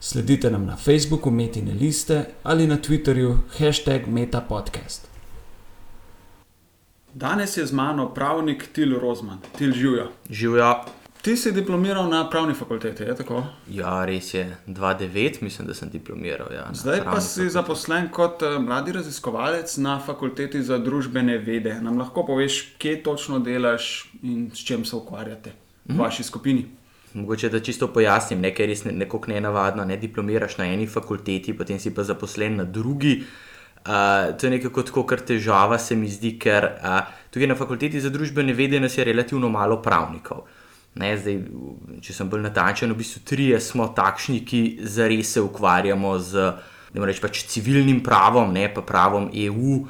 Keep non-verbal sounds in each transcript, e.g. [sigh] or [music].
Sledite nam na Facebooku Metine liste ali na Twitterju hashtag MetaPodcast. Danes je z mano pravnik Til Rozman, Til Žujo. Živijo. Ti si diplomiral na pravni fakulteti, je tako? Ja, res je 2-9, mislim, da sem diplomiral. Ja, Zdaj pa si fakulteti. zaposlen kot eh, mladi raziskovalec na fakulteti za družbene vede. Nam lahko poveš, kje točno delaš in s čim se ukvarjate v vaši skupini? Mogoče da čisto pojasnim, nekaj je res ne- nekoliko nenavadno. Ne diplomiraš na eni fakulteti, potem si pa zaposlen na drugi. Uh, to je nekako tako, kar težava se mi zdi, ker uh, tukaj na fakulteti za družbene vede nas je relativno malo pravnikov. Ne, zdaj, če sem bolj natančen, v bistvu trije smo takšni, ki zares se ukvarjamo z reči, pač civilnim pravom, ne pa pravom EU uh,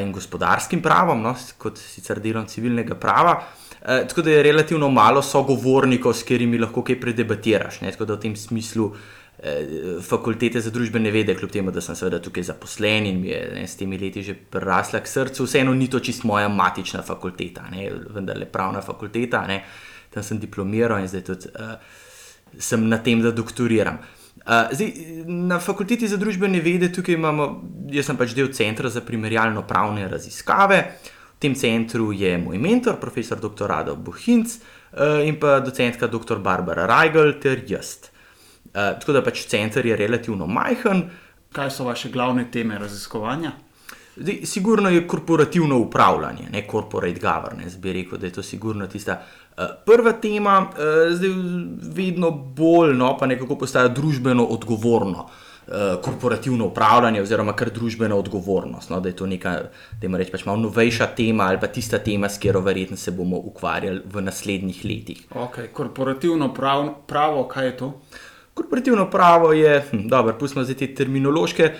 in gospodarskim pravom, no, kot sicer delom civilnega prava. Uh, tako da je relativno malo sogovornikov, s katerimi lahko kaj predebatiraš. Ne, tako da v tem smislu eh, fakultete za družbene vede, kljub temu, da sem seveda tukaj zaposlen in mi je ne, s temi leti že prerasla k srcu, vseeno ni to čist moja matična fakulteta, ne, vendar le pravna fakulteta, ne, tam sem diplomiral in zdaj tudi uh, sem na tem, da doktoriram. Uh, zdaj, na fakulteti za družbene vede tukaj imamo, jaz sem pač del centra za primerjalno pravne raziskave. V tem centru je moj mentor, profesor dr. Rado Bohinc uh, in pa docentka dr. Barbara Reigl ter jaz. Uh, tako da pač center je relativno majhen, Kaj so vaše glavne teme raziskovanja? Zdaj, sigurno je korporativno upravljanje, ne corporate governance. Bi rekel, da je to sigurno tista uh, prva tema, uh, zdaj vedno bolj, no pa nekako postaja družbeno odgovorno. uh, Korporativno upravljanje, oziroma kar družbena odgovornost, no, da je to neka, da ima reči, pač malo novejša tema ali pa tista tema, s katero verjetno se bomo ukvarjali v naslednjih letih. Okay. Korporativno prav, pravo, kaj je to? Korporativno pravo je, hm, dobro, pustimo zdaj te terminološke eh,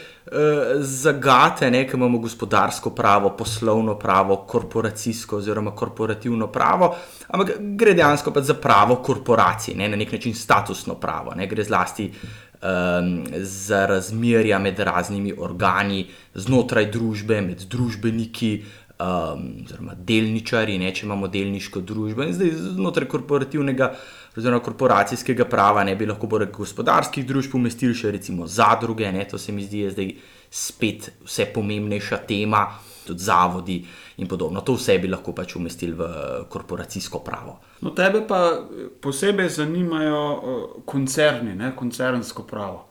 zagate, ne, ki imamo gospodarsko pravo, poslovno pravo, korporacijsko oziroma korporativno pravo, ampak gre dejansko pa za pravo korporacij, ne, na nek način statusno pravo, ne, gre zlasti um, za razmerja med raznimi organi znotraj družbe, med družbeniki. Um, oziroma, delničari, ne, če imamo delniško družbo, in zdaj znotraj korporativnega oziroma korporacijskega prava ne bi lahko poleg gospodarskih družb umestili še recimo zadruge, ne, to se mi zdi je zdaj spet vse pomembnejša tema, tudi zavodi in podobno. To vse bi lahko pač umestili v korporacijsko pravo. No, tebe pa eh, posebej zanimajo uh, koncerni, ne? koncernsko pravo.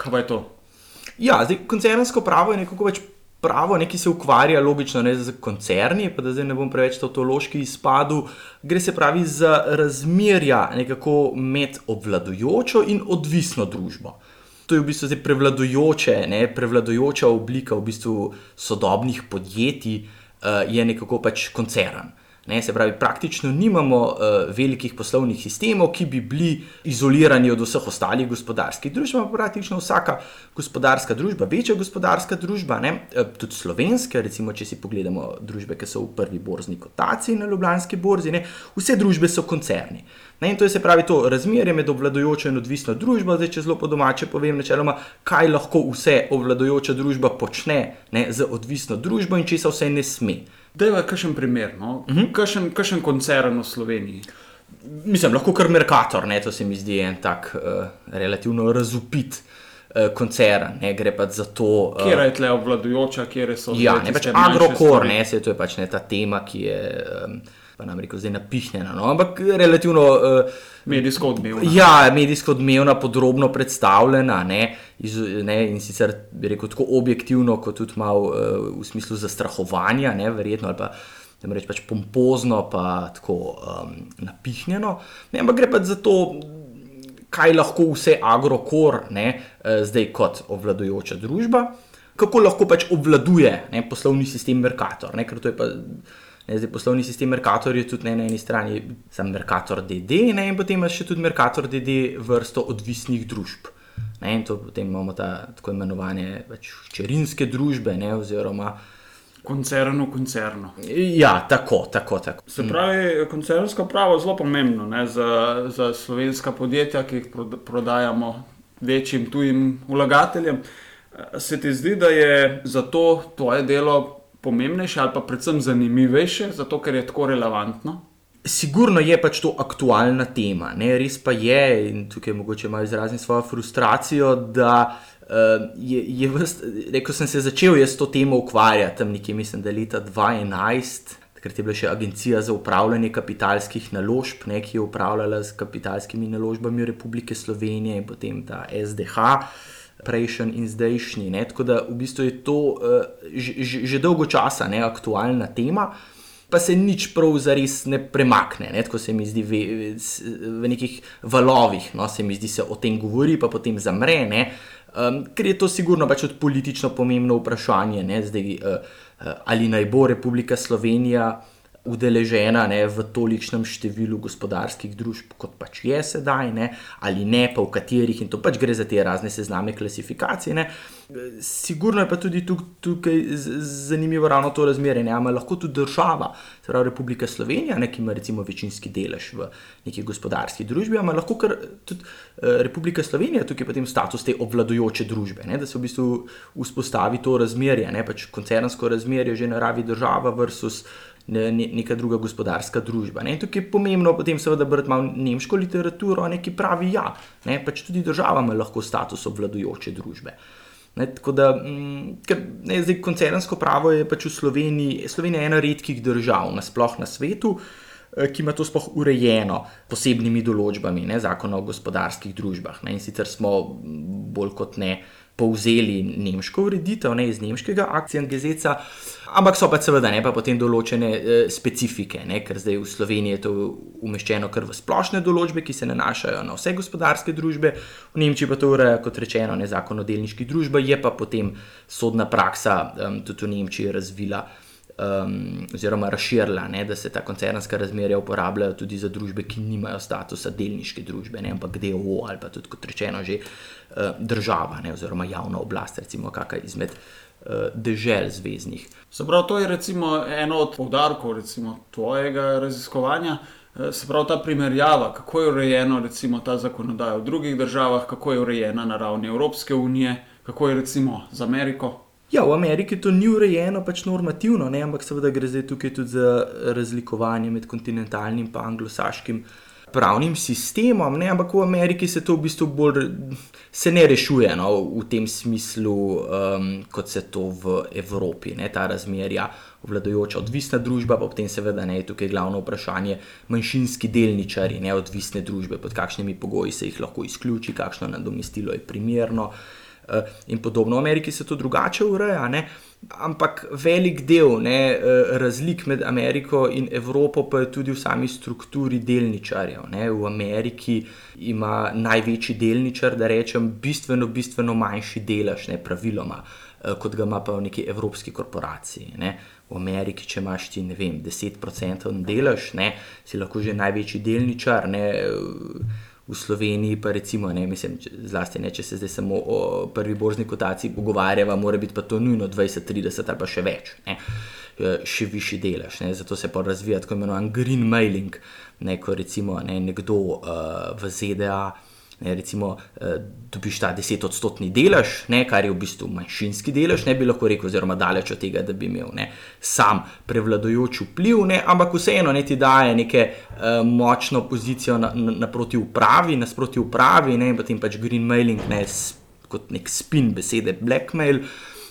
Kaj pa je to? Ja, zdaj koncernsko pravo je nekako več pravo, ne, ki se ukvarja logično ne z koncerni, pa da zdaj ne bom preveč tautološki izpadu. Gre se pravi za razmerja nekako med obvladujočo in odvisno družbo. To je v bistvu zdaj prevladujoče, ne, prevladujoča oblika v bistvu sodobnih podjetij, uh, je nekako pač koncern. Ne, se pravi, praktično nimamo uh, velikih poslovnih sistemov, ki bi bili izolirani od vseh ostalih gospodarskih družb. Ampak Praktično vsaka gospodarska družba, večja gospodarska družba, ne, eh, tudi slovenska, recimo, če si pogledamo družbe, ki so v prvi borzni kotaciji na Ljubljanski borzi, ne, vse družbe so koncerni. Ne, in to je se pravi to razmerje med obvladujočo in odvisno družbo. Zdaj, če zelo po domače povem, načeloma, kaj lahko vse obvladujoča družba počne ne, z odvisno družbo in česa vse ne sme. Dejva, kakšen primer, no? uh -huh. kakšen, kakšen koncern v Sloveniji. Mislim, lahko kar Merkator, ne, to se mi zdi en tak uh, relativno razupit uh, koncern, ne gre pa za to. Uh, Kje je tle obvladujoča, kje so ja, zdaj ne pač Agrokor, ne, se to je pač ne ta tema, ki je. Um, Pa nam rekel, zdaj napihnjena, no? ampak relativno uh, Medijsko odmevna. Ja, medijsko odmevna, podrobno predstavljena ne, iz, ne, in sicer bi rekel tako objektivno, kot tudi malo uh, v smislu zastrahovanja, ne, verjetno ali pa. Da mi rečem, pač pompozno, pa tako um, napihnjeno. Ne, ampak gre pa za to, kaj lahko vse Agrokor, ne, eh, zdaj kot obvladujoča družba, kako lahko pač obvladuje ne, poslovni sistem Merkator. Ne, ker to je pa Ne, zdaj, poslovni sistem Merkator je tudi ne, na eni strani sam Merkator DD, ne, in potem imaš še tudi Merkator DD vrsto odvisnih družb. Ne, in to potem imamo ta tako imenovane pač, hčerinske družbe, ne, oziroma Koncern v koncernu. Ja, tako, tako. tako. Se pravi, koncernsko pravo je zelo pomembno ne, za, za slovenska podjetja, ki jih prodajamo večjim tujim vlagateljem. Se ti zdi, da je zato tvoje delo pomembnejše ali pa predvsem zanimivejše, zato ker je tako relevantno? Sigurno je pač to aktualna tema. Ne? Res pa je, in tukaj mogoče malo izrazim svojo frustracijo, da uh, je, je vst, rekel sem se začel jaz s to temo ukvarjati tam nekje, mislim, da leta 2011. Ker je bila še agencija za upravljanje kapitalskih naložb, ne, ki je upravljala z kapitalskimi naložbami Republike Slovenije in potem ta SDH, prejšnji in zdajšnji. Ne. Tako da v bistvu je to uh, že, že dolgo časa ne, aktualna tema, pa se nič prav zares ne premakne. Ne. Tako se mi zdi v, v nekih valovih, no, se mi zdi se o tem govori, pa potem zamre. Um, ker je to sigurno pač politično pomembno vprašanje, ne, zdaj, uh, uh, ali naj bo Republika Slovenija udeležena ne, v tolikšnem številu gospodarskih družb, kot pač je sedaj, ne, ali ne, pa v katerih, in to pač gre za te razne sezname klasifikacije. Ne. Sigurno je pa tudi tukaj zanimivo ravno to razmerje, ali lahko tudi država, pravi Republika Slovenija, ne, ki ima recimo večinski delež v neki gospodarski družbi, ali lahko kar tudi uh, Republika Slovenija, tukaj pa tem status te obvladujoče družbe, ne, da se v bistvu vzpostavi to razmerje, ne pač koncernsko razmerje, že naravi država versus ne, neka druga gospodarska družba. Ne. In tukaj je pomembno potem seveda brati malo nemško literaturo, ne, ki pravi, ja, pač tudi država ima lahko status obvladujoče družbe. Ne, tako da, m, mm, ker ne, zdaj koncernsko pravo je pač v Sloveniji, Slovenija je ena redkih držav nasploh na svetu, eh, ki ima to sploh urejeno posebnimi določbami, ne, zakona o gospodarskih družbah. Ne, in sicer smo bolj kot ne povzeli nemško ureditev, ne iz nemškega akcija Gezeca, ampak so pa seveda ne pa potem določene e, specifike, ne, ker zdaj v Sloveniji je to umeščeno kar v splošne določbe, ki se nanašajo na vse gospodarske družbe, v Nemčiji pa to ureja kot rečeno ne zakon o delniških družbah, je pa potem sodna praksa um, tudi v Nemčiji razvila um, oziroma razširila, ne, da se ta koncernska razmerja uporabljajo tudi za družbe, ki nimajo statusa delniške družbe, ne, ampak DOO ali pa tudi kot rečeno že uh, država ne, oziroma javna oblast, recimo kakšna izmed uh, dežel zvezdnih. Se pravi, to je recimo eno od povdarkov recimo, tvojega raziskovanja. Uh, se pravi, ta primerjava, kako je urejena ta zakonodaja v drugih državah, kako je urejena na ravni Evropske unije, kako je recimo z Ameriko. Ja, v Ameriki to ni urejeno, pač normativno, ne? ampak seveda gre zdaj tukaj tudi za razlikovanje med kontinentalnim in anglosaškim pravnim sistemom. Ne? Ampak v Ameriki se to v bistvu bolj se ne rešuje no? v tem smislu, um, kot se to v Evropi, ne? ta razmerja. Vladajoča odvisna družba, pa potem seveda ne, tukaj je glavno vprašanje manjšinski delničari, neodvisne družbe, pod kakšnimi pogoji se jih lahko izključi, kakšno nadomestilo je primerno. Uh, in podobno. V Ameriki se to drugače ureja, ne? ampak velik del ne, eh, razlik med Ameriko in Evropo pa je tudi v sami strukturi delničarjev. Ne? V Ameriki ima največji delničar, da rečem, bistveno, bistveno manjši delež, ne praviloma. Eh, kot ga ima pa v neki evropski korporaciji. Ne. V Ameriki, če imaš ti, ne vem, 10% delež, ne, si lahko že največji delničar. Ne, v Sloveniji, pa recimo, ne, mislim, zlasti ne, če se zdaj samo o prvi borzni kotaciji pogovarjava, mora biti pa to nujno 20, 30 ali pa še več. Ne. Še višji delež, ne, zato se pa razvija tako imenovan green mailing, ne, ko recimo ne, nekdo uh, v ZDA ne, recimo, eh, dobiš ta desetodstotni delež, ne, kar je v bistvu manjšinski delež, ne bi lahko rekel, oziroma daleč od tega, da bi imel ne, sam prevladojoč vpliv, ne, ampak vseeno ne ti daje neko uh, močno pozicijo naproti na upravi, nasproti upravi, ne, in potem pač green mailing, ne, kot nek spin besede blackmail.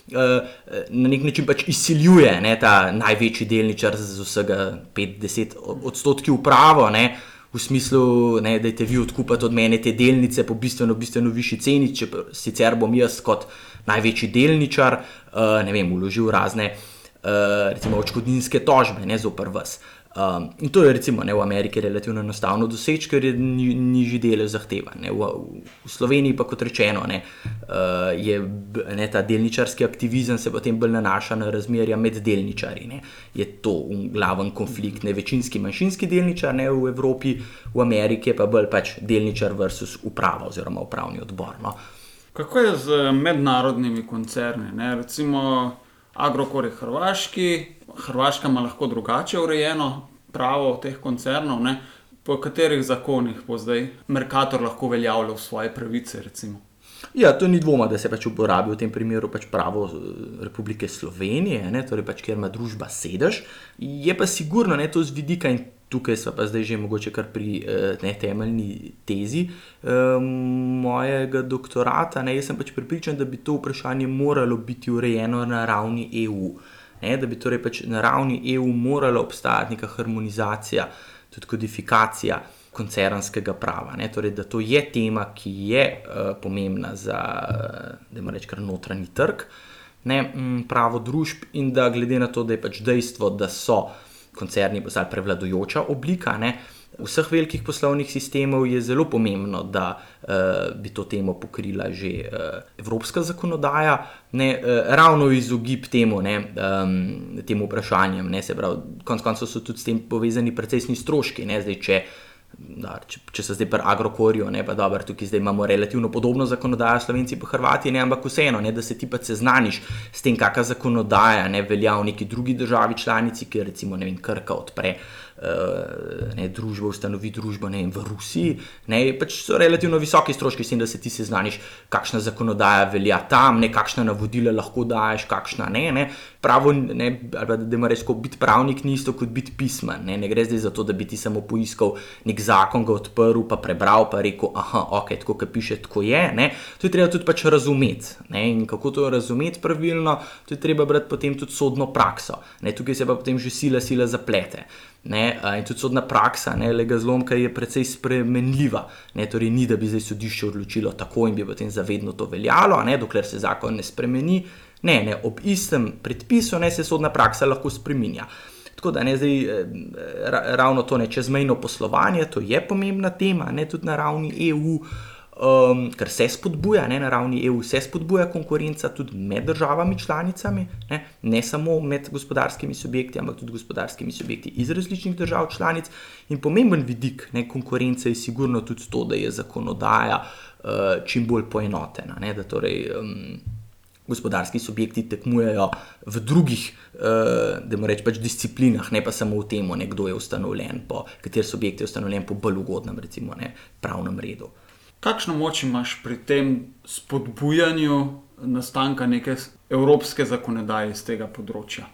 Uh, na nek način pač izsiljuje ne, ta največji delničar z vsega 5-10 odstotki upravo, ne, v smislu, ne, da te vi odkupate od mene te delnice po bistveno, bistveno višji ceni, če sicer bom jaz kot največji delničar, uh, ne vem, uložil razne, uh, recimo, očkodninske tožbe, ne zoper vas. Um, in to je recimo ne, v Ameriki relativno enostavno doseči, ker je ni, nižji delež zahtevan. V, v Sloveniji pa kot rečeno, ne, uh, je ne, ta delničarski aktivizem se potem bolj nanaša na razmerja med delničarji. Ne. Je to glaven konflikt, ne večinski, manjšinski delničar ne, v Evropi, v Ameriki pa bolj pač delničar versus uprava oziroma upravni odbor. No. Kako je z mednarodnimi koncerni? Ne? Recimo Agrokor je hrvaški, Hrvaška ima lahko drugače urejeno pravo teh koncernov. Ne? Po katerih zakonih bo zdaj Merkator lahko uveljavljal svoje pravice? Recimo? Ja, to ni dvoma, da se pač uporabi v tem primeru pač pravo eh, Republike Slovenije, ne, torej pač, kjer ima družba sedež. Je pa sigurno ne, to z vidika in tukaj smo pa zdaj že mogoče kar pri eh, ne, temeljni tezi um, mojega doktorata. Ne, jaz sem pač pripričan, da bi to vprašanje moralo biti urejeno na ravni EU. Ne, da bi torej pač na ravni EU morala obstajati neka harmonizacija, tudi kodifikacija koncernskega prava. Torej, da to je tema, ki je uh, pomembna za, da imamo reči, kar notranji trg, ne, m, pravo družb, in da glede na to, da je pač dejstvo, da so koncerni postali prevladujoča oblika. Ne, Vseh velikih poslovnih sistemov je zelo pomembno, da uh, bi to temo pokrila že uh, evropska zakonodaja, ne, uh, ravno izogib temu, ne, um, temu vprašanjem. Ne, se pravi, konec koncev so tudi s tem povezani precejšnji stroški. Ne, zdaj, če, uh, da, če, če se zdaj pri Agrokorju, ne pa dobro, tukaj zdaj imamo relativno podobno zakonodajo, Slovenci pa Hrvati, ne, ampak vseeno, ne, da se ti pa seznaniš s tem, kakšna zakonodaja ne velja v neki drugi državi članici, ki recimo vem, krka odpre. Uh, ne, družbo, ustanovi družbo ne, v Rusiji. Ne, pač so relativno visoki stroški, s tem, da se ti seznaniš, kakšna zakonodaja velja tam, ne, kakšna navodila lahko daješ, kakšna ne. ne pravo, ne, ali da ima res, biti pravnik ni isto kot biti pismen. Ne, ne gre zdaj za to, da bi ti samo poiskal nek zakon, ga odprl, pa prebral, pa rekel, ah, ok, tako kot piše, tako je. Ne. To je treba tudi pač razumeti. Ne, in kako to razumeti pravilno, to je treba brati potem tudi sodno prakso. Ne, tukaj se pa potem že sila, sila zaplete. Ne, in tudi sodna praksa, ne, lega zlomka je precej spremenljiva. Ne, torej, ni da bi zdaj sodišče odločilo tako in bi potem zavedno to veljalo, ne, dokler se zakon ne spremeni. Ne, ne, ob istem predpisu ne, se sodna praksa lahko spremenja. Tako da ne zdaj eh, ravno to ne čezmejno poslovanje, to je pomembna tema, ne tudi na ravni EU, um, ker se spodbuja, ne na ravni EU se spodbuja konkurenca tudi med državami članicami, ne, ne samo med gospodarskimi subjekti, ampak tudi gospodarskimi subjekti iz različnih držav članic. In pomemben vidik ne, konkurence je sigurno tudi to, da je zakonodaja uh, čim bolj poenotena. Ne, da torej, um, gospodarski subjekti tekmujejo v drugih, uh, da moramo reči, pač disciplinah, ne pa samo v tem, kdo je ustanovljen, po, kater subjekt je ustanovljen po bolj ugodnem, recimo, ne, pravnem redu. Kakšno moč imaš pri tem spodbujanju nastanka neke evropske zakonodaje iz tega področja?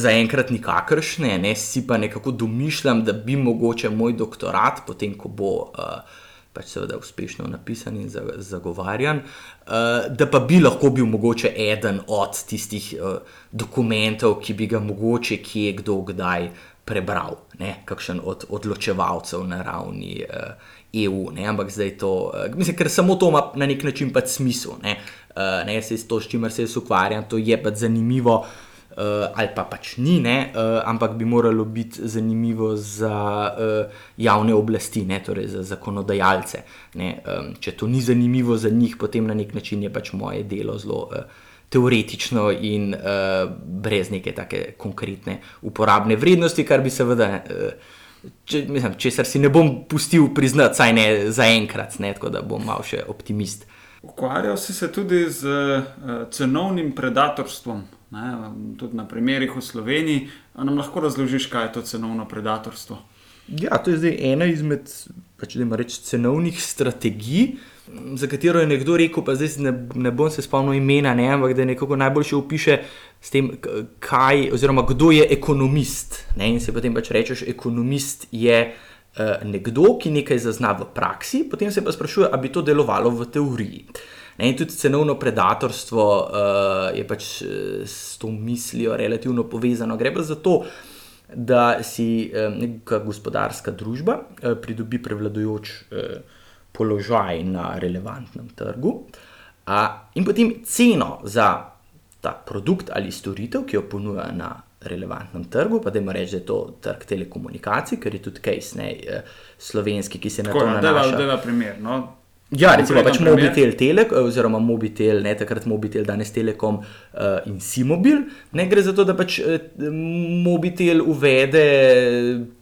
Zaenkrat nikakršne, ne, si pa nekako domišljam, da bi mogoče moj doktorat, potem ko bo uh, pač seveda uspešno napisan in zagovarjan, uh, da pa bi lahko bil mogoče eden od tistih uh, dokumentov, ki bi ga mogoče kje kdo kdaj prebral, ne? kakšen od odločevalcev na ravni uh, eh, EU. Ne? Ampak zdaj to, mislim, ker samo to ima na nek način pač smisel. Ne? Uh, ne, se s to, s čimer se jaz ukvarjam, to je pač zanimivo. Uh, uh, ali pa pač ni, ne, uh, ampak bi moralo biti zanimivo za uh, javne oblasti, ne, torej za zakonodajalce. Ne, um, če to ni zanimivo za njih, potem na nek način je pač moje delo zelo. Uh, Teoretično in uh, brez neke tako konkretne uporabne vrednosti, kar bi seveda, uh, če, mislim, česar si ne bom pustil priznati, saj ne za enkrat, tako da bom mal še optimist. Ukvarjal si se tudi z uh, cenovnim predatorstvom ne, tudi na primerih v Sloveniji. Nam lahko razložiš, kaj je to cenovno predatorstvo? Ja, to je zdaj ena izmed pač, reči, cenovnih strategij, za katero je nekdo rekel, pa zdaj ne, ne bom se spomnil imena, ne, ampak da nekako najboljše opiše s tem, kaj, oziroma kdo je ekonomist. Ne, in se potem pač rečeš, ekonomist je. Uh, nekdo, ki nekaj zazna v praksi, potem se pa sprašuje, ali bi to delovalo v teoriji. Uh, Ne, in tudi cenovno predatorstvo uh, je pač eh, s to mislijo relativno povezano. Gre pa za to, da si uh, neka gospodarska družba uh, pridobi prevladujoč uh, položaj na relevantnem trgu uh, in potem ceno za ta produkt ali storitev, ki jo ponuja na relevantnem trgu, pa da ima reči, da je to trg telekomunikacij, ker je tudi case ne, slovenski, ki se na to nanaša. Da, da, primer. No? Ja, recimo pač Mobitel, Telek, oziroma Mobitel, ne takrat Mobitel, danes Telekom uh, in Simobil. Ne gre za to, da pač uh, Mobitel uvede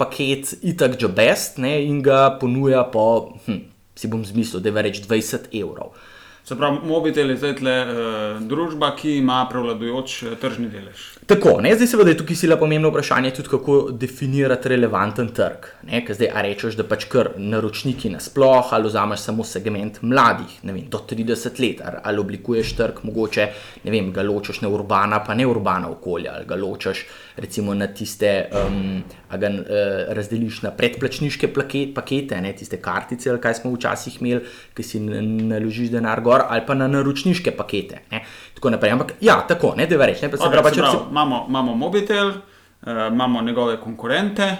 paket Itak Joe Best ne, in ga ponuja po, hm, si bom zmislil, da je več 20 evrov. Se pravi, mobitel je zdaj tle, uh, družba, ki ima prevladujoč uh, tržni delež. Tako, ne? zdaj seveda je tukaj sila pomembno vprašanje, tudi kako definirati relevanten trg. Ne? Zdaj a rečeš, da pač kar naročniki nasploh, ali vzameš samo segment mladih, ne vem, do 30 let, ali oblikuješ trg, mogoče, ne vem, ga ločeš na urbana, pa ne urbana okolja, ali ga ločeš recimo na tiste, um, a ga uh, razdeliš na predplačniške pakete, ne tiste kartice, ali kaj smo včasih imeli, ki si naložiš denar gor, ali pa na naročniške pakete. Ne? Tako naprej. Ampak ja, tako, ne da je reč. Ne, okay, pravi, prav, si... imamo, imamo mobitel, uh, imamo njegove konkurente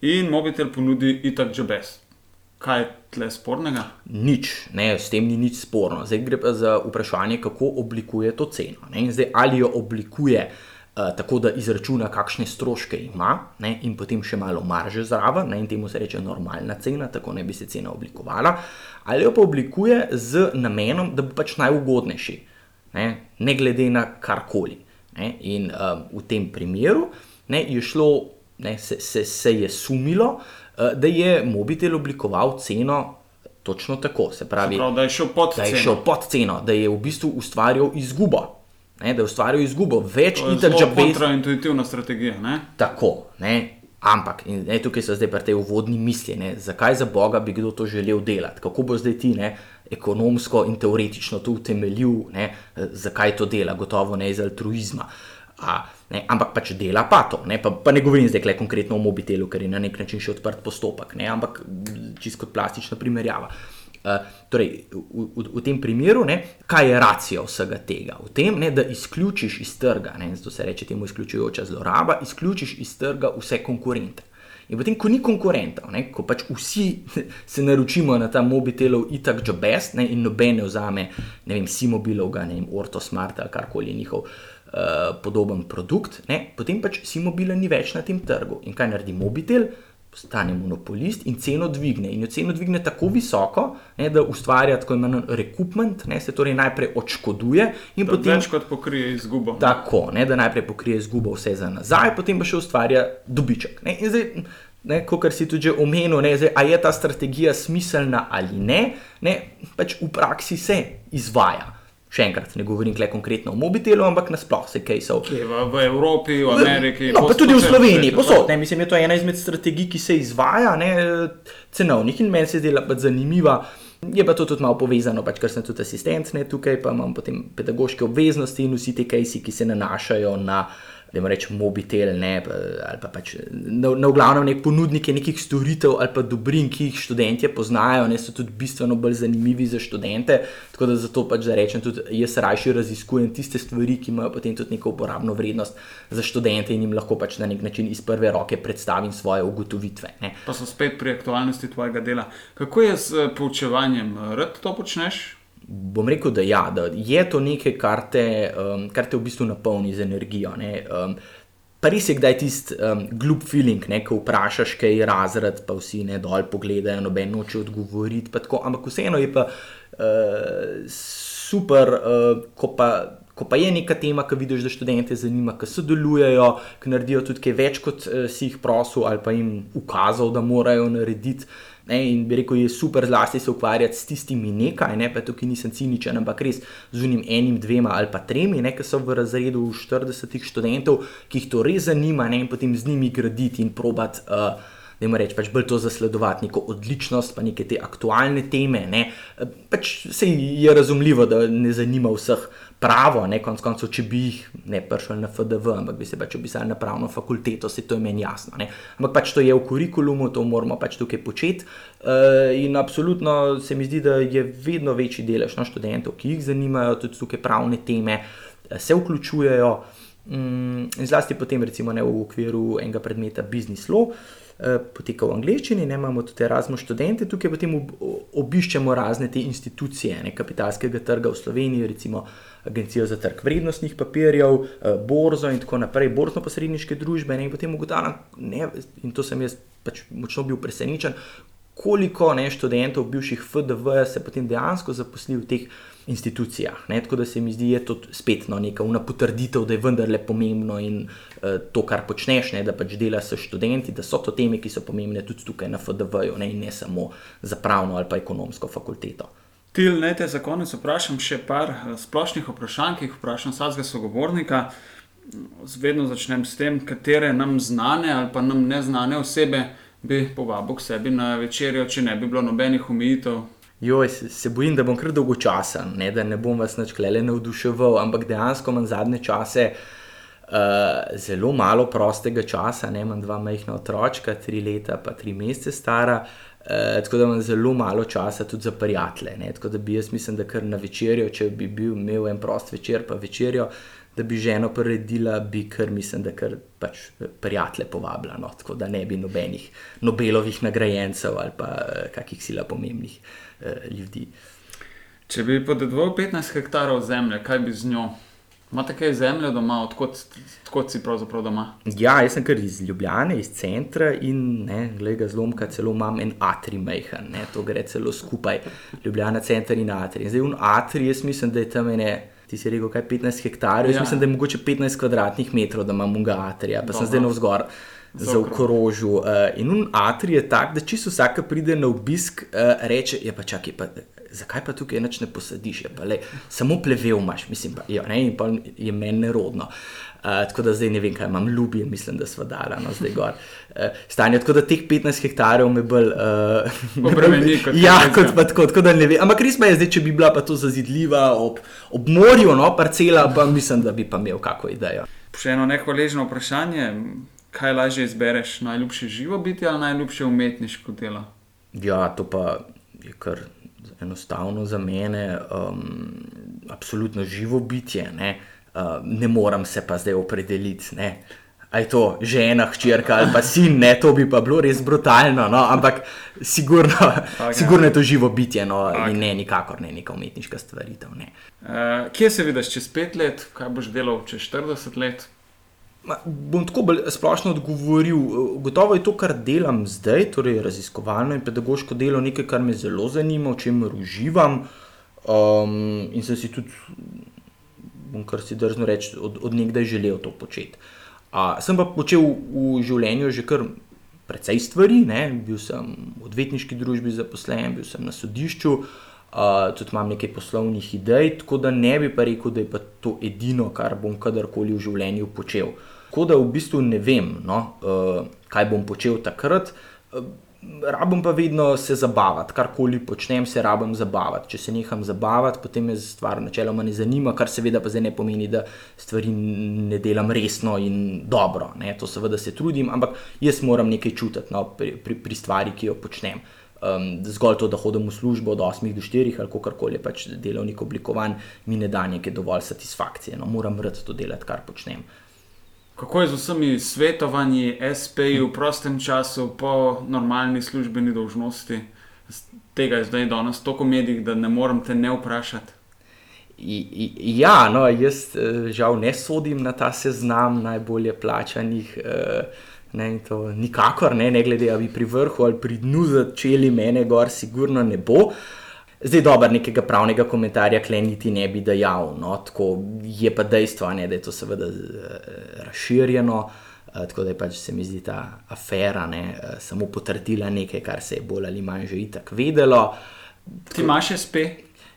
in mobitel ponudi itak že best. Kaj je tle spornega? Nič, ne, s tem ni nič sporno. Zdaj gre pa za vprašanje, kako oblikuje to ceno. Zdaj, ali jo oblikuje uh, tako da izračuna, kakšne stroške ima, ne, in potem še malo marže zraven, ne, in temu se reče normalna cena, tako ne bi se cena oblikovala, ali jo pa oblikuje z namenom, da bo pač najugodnejši, ne, ne glede na karkoli. Ne, in uh, v tem primeru ne, je šlo, ne, se, se, se je sumilo, uh, da je mobitel oblikoval ceno. Točno tako, se pravi, se pravi da, je da je šel pod ceno, da je v bistvu ustvarjal izgubo ne, da ustvarjajo izgubo, več in tako naprej. To je kontraintuitivna strategija. Ne? Tako, ne. Ampak ne, tukaj so zdaj te uvodni misli, ne, zakaj za Boga bi kdo to želel delati, kako bo zdaj ti ne, ekonomsko in teoretično to utemeljil, ne, zakaj to dela, gotovo ne iz altruizma. A, ne, ampak pač dela pa to. Ne, pa, pa ne govorim zdaj konkretno o mobitelu, ker je na nek način še odprt postopek, ne, ampak čisto plastična primerjava. Uh, torej, v, v, v tem primeru, ne, kaj je racija vsega tega? V tem, ne, da izključiš iz trga, ne, zato se reče temu izključujoča zloraba, izključiš iz trga vse konkurente. In potem, ko ni konkurentov, ne, ko pač vsi [laughs] se naročimo na ta mobitelov, itak že best, ne, in nobene vzame, ne vem, si mobilov, ne vem, Orto Smart ali karkoli njihov uh, podoben produkt, ne, potem pač si mobile ni več na tem trgu. In kaj naredi mobitel? Postane monopolist in ceno dvigne. In jo ceno dvigne tako visoko, ne, da ustvarja tako imenovan recoupment, ne, se torej najprej odškoduje in da potem. Večkrat pokrije izgubo. Tako, ne, da najprej pokrije izgubo vse za nazaj, potem pa še ustvarja dobiček. Ne, in zdaj. Kot si tudi omenil, ne, zdaj, je ta strategija smiselna ali ne, ne, pač v praksi se izvaja. Še enkrat, ne govorim le konkretno o mobitelu, ampak nasplošno se kaj so. V, v Evropi, v Ameriki. No, pa tudi v Sloveniji, posod. Ne, mislim, je to ena izmed strategij, ki se izvaja, ne, cenovnih in meni se zdi pač zanimiva. Je pa to tudi malo povezano, pač, ker sem tudi asistent ne, tukaj, pa imam potem pedagoške obveznosti in vsi ti kajsi, ki se nanašajo na da jim rečem, mobitel, ne, ali pa pač na, na glavnem nek ponudnike nekih storitev ali pa dobrin, ki jih študenti poznajo, ne so tudi bistveno bolj zanimivi za študente. Tako da zato pač da rečem, tudi jaz raje raziskujem tiste stvari, ki imajo potem tudi neko uporabno vrednost za študente in jim lahko pač na nek način iz prve roke predstavim svoje ugotovitve. Ne. Pa so spet pri aktualnosti tvojega dela. Kako je z poučevanjem? Rud to počneš? Bom rekel, da, ja, da je to nekaj, kar te, um, kar te v bistvu napolni z energijo. Um, pa res je, da je tisti um, glup feeling, ne, ko vprašaš, kaj razred, pa vsi ne dol pogledajo, noben noče odgovoriti. Ampak vseeno je pa uh, super, uh, ko pa. Ko pa je neka tema, ki vidiš, da študente zanima, ki sodelujejo, ki naredijo tudi kaj več, kot uh, si jih prosil, ali pa jim ukazal, da morajo narediti. Ne, in bi rekel, je super zlasti se ukvarjati s tistimi nekaj, ne, pa tukaj nisem ciničen, ampak res z unim enim, dvema ali pa tremi, ne, ki so v razredu 40 študentov, ki jih to res zanima, ne, in potem z njimi graditi in probati. Uh, Da jim rečem, pač bolj to zasledovati, neko odličnost, pa neke te aktualne teme. Pač se je razumljivo, da ne zanima vseh pravo, ne konc koncev, če bi jih ne prišli na FDV, ampak bi se pač opisali na pravno fakulteto, se to je meni jasno. Ne? Ampak pač to je v kurikulumu, to moramo pač tukaj početi. Uh, in absolutno se mi zdi, da je vedno večji delež no, študentov, ki jih zanimajo tudi tukaj pravne teme, eh, se vključujejo. Um, in zlasti potem, recimo, ne, v okviru enega predmeta Business Law. Eh, poteka v angleščini, ne imamo tudi Erasmus študente, tukaj potem obiščemo razne te institucije ne, kapitalskega trga v Sloveniji, recimo Agencijo za trg vrednostnih papirjev, eh, Borzo in tako naprej, borzno-posredniške družbe. Ne, in potem ugotavljam, in to sem jaz pač močno bil presenečen, koliko ne, študentov bivših FDV se potem dejansko zaposli v teh institucijah. Ne? Tako da se mi zdi, da je to spet no, neka potrditev, da je vendarle pomembno in uh, to, kar počneš, ne? da pač delaš s študenti, da so to teme, ki so pomembne tudi tukaj na FDV-ju, ne? in ne samo za pravno ali pa ekonomsko fakulteto. Til, naj te za konec vprašam še par eh, splošnih vprašanj, ki jih vprašam vsakega sogovornika. Vedno začnem s tem, katere nam znane ali pa nam neznane osebe bi povabil k sebi na večerjo, če ne bi bilo nobenih omejitev. Joj, se, se bojim, da bom kar dolgočasen, ne, da ne bom vas načklele navduševal, ampak dejansko imam zadnje čase uh, zelo malo prostega časa. Ne, imam dva majhna otročka, tri leta, pa tri mesece stara. Uh, tako da imam zelo malo časa tudi za prijatelje. Ne? Tako da bi jaz mislim, da kar na večerjo, če bi bil imel en prost večer, pa večerjo, da bi ženo poredila, bi kar mislim, da kar pač prijatelje povabila. No? Tako da ne bi nobenih Nobelovih nagrajencev ali pa uh, kakih sila pomembnih uh, ljudi. Če bi podedoval 15 hektarov zemlje, kaj bi z njo? Imate kaj zemlje doma, odkot, odkot si pravzaprav doma? Ja, jaz sem kar iz Ljubljana, iz centra in ne, glede zlomka, celo imam en atri mehen, ne, to gre celo skupaj, Ljubljana, center in atri. In zdaj v atri, jaz mislim, da je tam ene. Ti si rekel, kaj 15 hektarjev, jaz ja. mislim, da je mogoče 15 kvadratnih metrov, da imam unga atrija, pa Dobro. sem zdaj na vzgor za. Uh, in un atrij je tak, da čisto vsaka pride na obisk, uh, reče, je ja, pa čakaj, pa zakaj pa tukaj noč ne posadiš, pa le, samo plevel imaš, mislim, pa, jo, ne, in pa je meni nerodno. Uh, tako da zdaj ne vem, kaj imam ljubi, mislim, da smo dali no, zdaj gor. Uh, stanje, tako da teh 15 hektarjev me bolj obremeni. Uh, ja, kot pa tako, tako da ne vem. Ampak res pa je zdaj, če bi bila pa to zazidljiva ob, ob morju, no, parcela, pa mislim, da bi pa imel kako idejo. Še eno nehvaležno vprašanje. Kaj lažje izbereš, najljubše živo biti ali najljubše umetniško delo? Ja, to pa je kar enostavno za mene, um, absolutno živo bitje. Ne, uh, ne moram se pa zdaj opredeliti. Ne. A je to žena, hčerka ali pa sin, ne, to bi pa bilo res brutalno, no, ampak sigurno, okay. sigurno je to živo bitje no, okay. in ne nikakor ne neka umetniška stvaritev. Ne. Uh, kje se vidiš čez pet let, kaj boš delal čez 40 let? Ma, bom tako bolj splošno odgovoril. Gotovo je to, kar delam zdaj, torej raziskovalno in pedagoško delo, nekaj, kar me zelo zanima, o čem uživam. Um, in sem si tudi, bom kar si drzno reči, od, od nekdaj želel to početi. Uh, sem pa počel v življenju že kar precej stvari. Ne? Bil sem v odvetniški družbi zaposlen, bil sem na sodišču. Uh, tudi imam nekaj poslovnih idej, tako da ne bi pa rekel, da je pa to edino, kar bom kadarkoli v življenju počel. Uh, Tako da v bistvu ne vem, no, uh, kaj bom počel takrat. Uh, rabim pa vedno se zabavati, karkoli počnem, se rabim zabavati. Če se neham zabavati, potem me stvar načeloma ne zanima, kar seveda pa zdaj ne pomeni, da stvari ne delam resno in dobro. Ne. To seveda se trudim, ampak jaz moram nekaj čutiti no, pri, pri, pri stvari, ki jo počnem. Um, zgolj to, da hodim v službo od 8 do 4 ali kako koli pač delovnik oblikovan, mi ne da neke dovolj satisfakcije. No, moram rad to delati, kar počnem. Kako je z vsemi svetovanji, SP-ji v prostem času, po normalni službeni dolžnosti? Tega je zdaj danes toliko medij, da ne morem te ne vprašati. Ja, no, jaz eh, žal ne sodim na ta seznam najbolje plačanih. Eh, ne, nikakor ne, ne glede, ali pri vrhu ali pri dnu začeli mene, gor, sigurno ne bo. Uh, Zdaj, dobro, nekega pravnega komentarja kleniti ne bi dejal, no, tako je pa dejstvo, ne, da je to seveda uh, razširjeno, uh, tako da je pač se mi zdi ta afera ne, uh, samo potrdila nekaj, kar se je bolj ali manj že itak vedelo. Ti imaš SP?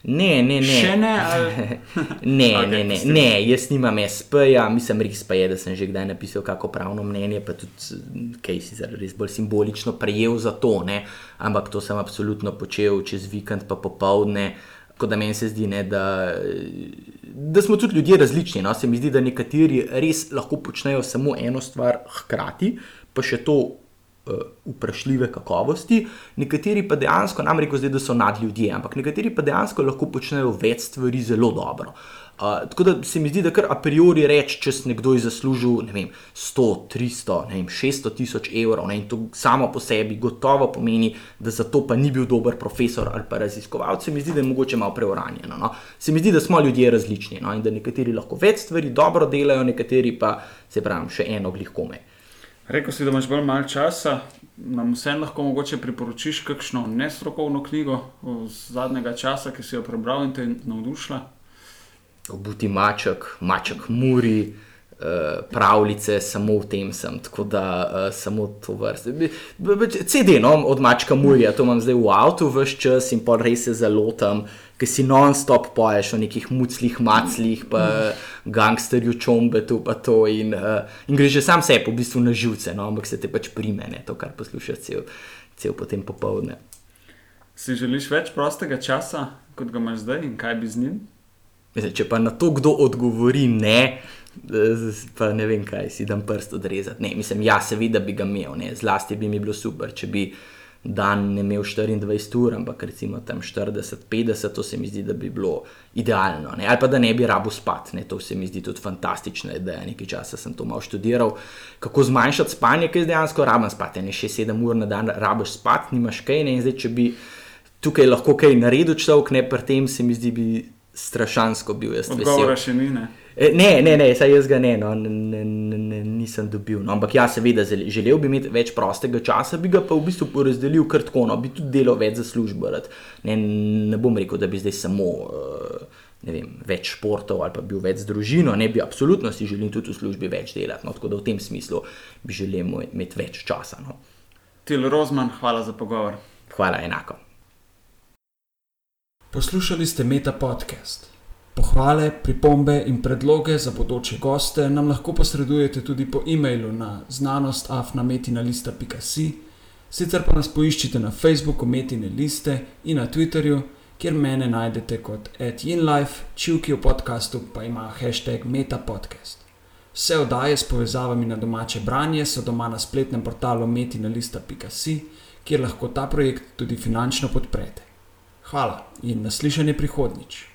Ne, ne, ne. Še ne, [laughs] ali... [laughs] ne, okay, ne, ne, ne, jaz nimam SP-ja, mislim, res pa je, da sem že kdaj napisal kako pravno mnenje, pa tudi kaj si res bolj simbolično prejel za to, ne? ampak to sem absolutno počel čez vikend, pa popovdne. Tako da meni se zdi, ne, da, da smo tudi ljudje različni. No? Se mi zdi, da nekateri res lahko počnejo samo eno stvar hkrati, pa še to vprašljive kakovosti, nekateri pa dejansko, nam reko zdaj, da so nad ljudje, ampak nekateri pa dejansko lahko počnejo več stvari zelo dobro. Uh, tako da se mi zdi, da kar a priori reči, če si nekdo zaslužil vem, 100, 300, vem, 600 tisoč evrov ne, in to samo po sebi gotovo pomeni, da za to pa ni bil dober profesor ali pa raziskovalec, se mi zdi, da je mogoče malo preuranjeno. No. Se mi zdi, da smo ljudje različni no, in da nekateri lahko več stvari dobro delajo, nekateri pa se pravi še eno glih kome. Rekl si, da imaš bolj malo časa, nam vseeno lahko mogoče priporočiš kakšno nestrokovno knjigo iz zadnjega časa, ki si jo prebral in te navdušila. Obuti maček, maček muri. Uh, pravljice, samo v tem sem, tako da uh, samo to vrste. CD, no, od mačka Murija, to imam zdaj v avtu, vse čas in pa res se zalotam, ki si non-stop poješ o nekih muclih, maclih, pa gangsterju, čombetu, pa to. In, uh, in greš že sam sebi, v bistvu na živce, no, ampak se te pač primene, to, kar poslušaš cel, cel potem popoldne. Si želiš več prostega časa, kot ga imaš zdaj, in kaj bi z njim? Mislim, če pa na to kdo odgovori ne, pa ne vem, kaj si dam prst odrezati. Ne, mislim, ja, seveda bi ga imel, ne. zlasti bi mi bilo super, če bi dan ne imel 24 ur, ampak recimo tam 40-50, to se mi zdi, da bi bilo idealno. Ne. Ali pa da ne bi rabo spati, ne. to se mi zdi tudi fantastična ideja. Nekaj časa sem to malo študiral, kako zmanjšati spanje, ker je dejansko rabim spati. Ne 6-7 ur na dan rabiš spati, nimaš kaj. Ne. In zdaj, če bi tukaj lahko kaj naredil človek, ne pri tem se mi zdi, bi strašansko bil jaz. Odgovora še ni. Ne? E, ne, ne, ne, saj jaz ga ne, no, ne, ne, ne, nisem dobil. No, ampak ja, seveda, želel bi imeti več prostega časa, bi ga pa v bistvu porazdelil krtko, no, bi tudi delal več za službo. Ne, ne bom rekel, da bi zdaj samo uh, vem, več športov ali pa bil več z družino, ne bi absolutno si želel tudi v službi več delati. No, tako da v tem smislu bi želel imeti več časa. No. Til Rozman, hvala za pogovor. Hvala enako. Poslušali ste Meta podcast. Pohvale, pripombe in predloge za bodoče goste nam lahko posredujete tudi po e-mailu na znanostafnametina.si, sicer pa nas poiščite na Facebooku Metine liste in na Twitterju, kjer mene najdete kot @inlife, čivki v podkastu pa ima hashtag metapodcast. Vse oddaje s povezavami na domače branje so doma na spletnem portalu metina.si, kjer lahko ta projekt tudi finančno podprete. Hvala in naslišanje prihodnjič.